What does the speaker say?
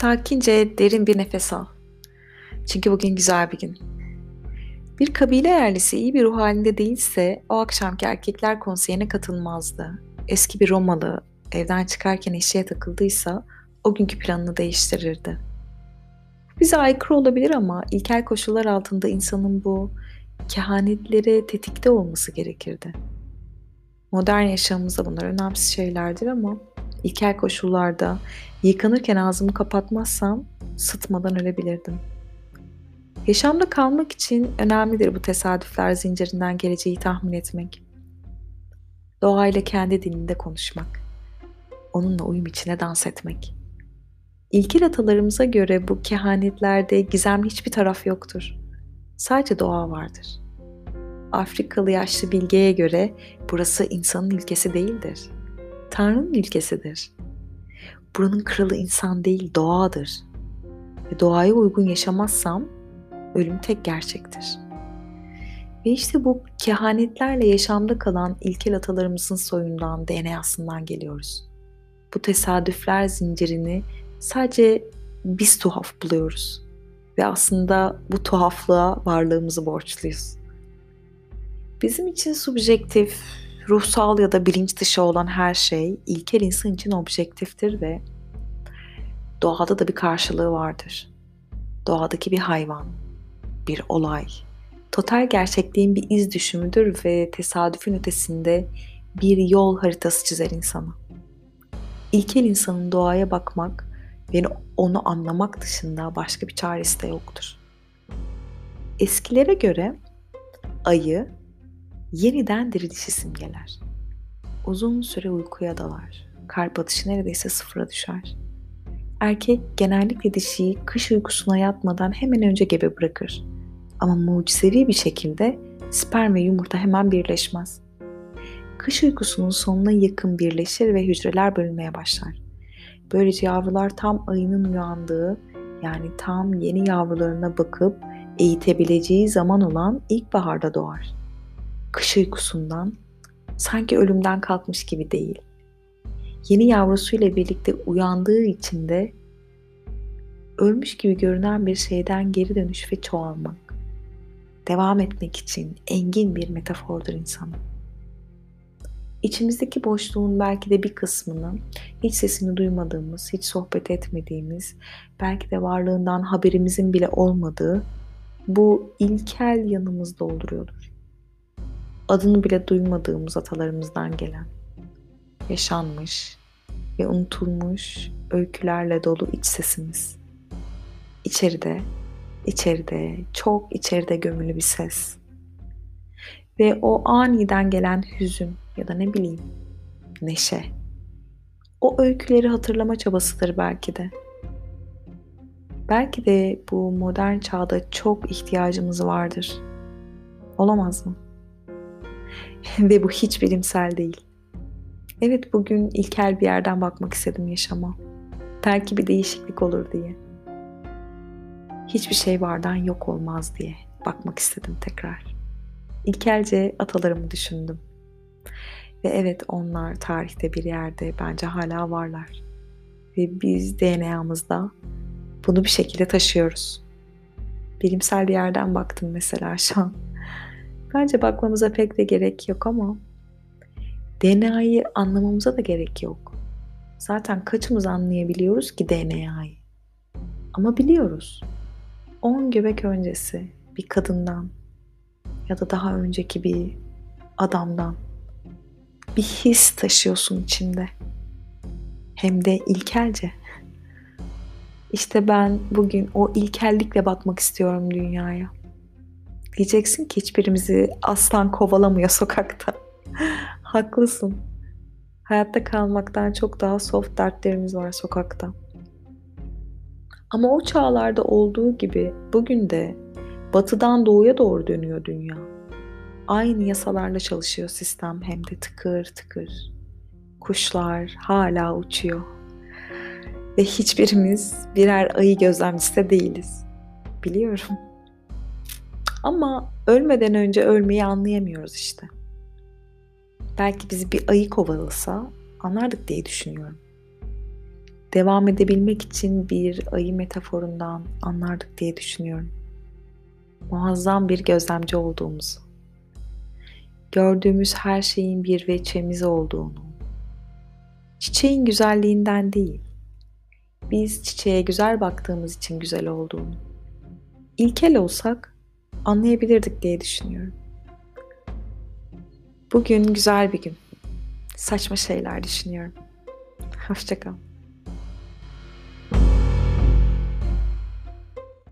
Sakince derin bir nefes al. Çünkü bugün güzel bir gün. Bir kabile yerlisi iyi bir ruh halinde değilse o akşamki erkekler konseyine katılmazdı. Eski bir Romalı evden çıkarken eşeğe takıldıysa o günkü planını değiştirirdi. Bize aykırı olabilir ama ilkel koşullar altında insanın bu kehanetlere tetikte olması gerekirdi. Modern yaşamımızda bunlar önemsiz şeylerdir ama ilkel koşullarda yıkanırken ağzımı kapatmazsam sıtmadan ölebilirdim. Yaşamda kalmak için önemlidir bu tesadüfler zincirinden geleceği tahmin etmek. Doğayla kendi dilinde konuşmak. Onunla uyum içine dans etmek. İlkel atalarımıza göre bu kehanetlerde gizemli hiçbir taraf yoktur. Sadece doğa vardır. Afrikalı yaşlı bilgeye göre burası insanın ülkesi değildir. Tanrı'nın ülkesidir. Buranın kralı insan değil doğadır. Ve doğaya uygun yaşamazsam ölüm tek gerçektir. Ve işte bu kehanetlerle yaşamda kalan ilkel atalarımızın soyundan, DNA'sından geliyoruz. Bu tesadüfler zincirini sadece biz tuhaf buluyoruz. Ve aslında bu tuhaflığa varlığımızı borçluyuz. Bizim için subjektif, ruhsal ya da bilinç dışı olan her şey ilkel insan için objektiftir ve doğada da bir karşılığı vardır. Doğadaki bir hayvan, bir olay, total gerçekliğin bir iz düşümüdür ve tesadüfün ötesinde bir yol haritası çizer insana. İlkel insanın doğaya bakmak ve onu anlamak dışında başka bir çaresi de yoktur. Eskilere göre ayı yeniden dirilişi simgeler. Uzun süre uykuya dalar. Kalp atışı neredeyse sıfıra düşer. Erkek genellikle dişiyi kış uykusuna yatmadan hemen önce gebe bırakır. Ama mucizevi bir şekilde sperm ve yumurta hemen birleşmez. Kış uykusunun sonuna yakın birleşir ve hücreler bölünmeye başlar. Böylece yavrular tam ayının uyandığı yani tam yeni yavrularına bakıp eğitebileceği zaman olan ilkbaharda doğar. Kış uykusundan sanki ölümden kalkmış gibi değil. Yeni yavrusuyla birlikte uyandığı için de ölmüş gibi görünen bir şeyden geri dönüş ve çoğalmak. Devam etmek için engin bir metafordur insanın. İçimizdeki boşluğun belki de bir kısmını hiç sesini duymadığımız, hiç sohbet etmediğimiz, belki de varlığından haberimizin bile olmadığı bu ilkel yanımız dolduruyordur. Adını bile duymadığımız atalarımızdan gelen, yaşanmış ve unutulmuş öykülerle dolu iç sesimiz. İçeride, içeride, çok içeride gömülü bir ses. Ve o aniden gelen hüzün, ya da ne bileyim neşe. O öyküleri hatırlama çabasıdır belki de. Belki de bu modern çağda çok ihtiyacımız vardır. Olamaz mı? Ve bu hiç bilimsel değil. Evet bugün ilkel bir yerden bakmak istedim yaşama. Belki bir değişiklik olur diye. Hiçbir şey vardan yok olmaz diye bakmak istedim tekrar. İlkelce atalarımı düşündüm. Ve evet onlar tarihte bir yerde bence hala varlar. Ve biz DNA'mızda bunu bir şekilde taşıyoruz. Bilimsel bir yerden baktım mesela şu an. Bence bakmamıza pek de gerek yok ama DNA'yı anlamamıza da gerek yok. Zaten kaçımız anlayabiliyoruz ki DNA'yı? Ama biliyoruz. 10 göbek öncesi bir kadından ya da daha önceki bir adamdan bir his taşıyorsun içinde. Hem de ilkelce. İşte ben bugün o ilkellikle bakmak istiyorum dünyaya. Diyeceksin ki hiçbirimizi aslan kovalamıyor sokakta. Haklısın. Hayatta kalmaktan çok daha soft dertlerimiz var sokakta. Ama o çağlarda olduğu gibi bugün de batıdan doğuya doğru dönüyor dünya. Aynı yasalarla çalışıyor sistem hem de tıkır tıkır. Kuşlar hala uçuyor. Ve hiçbirimiz birer ayı gözlemcisi de değiliz. Biliyorum. Ama ölmeden önce ölmeyi anlayamıyoruz işte. Belki bizi bir ayı kovalasa anlardık diye düşünüyorum. devam edebilmek için bir ayı metaforundan anlardık diye düşünüyorum. Muazzam bir gözlemci olduğumuzu, gördüğümüz her şeyin bir veçemiz olduğunu, çiçeğin güzelliğinden değil, biz çiçeğe güzel baktığımız için güzel olduğunu, ilkel olsak anlayabilirdik diye düşünüyorum. Bugün güzel bir gün. Saçma şeyler düşünüyorum. Hoşçakal.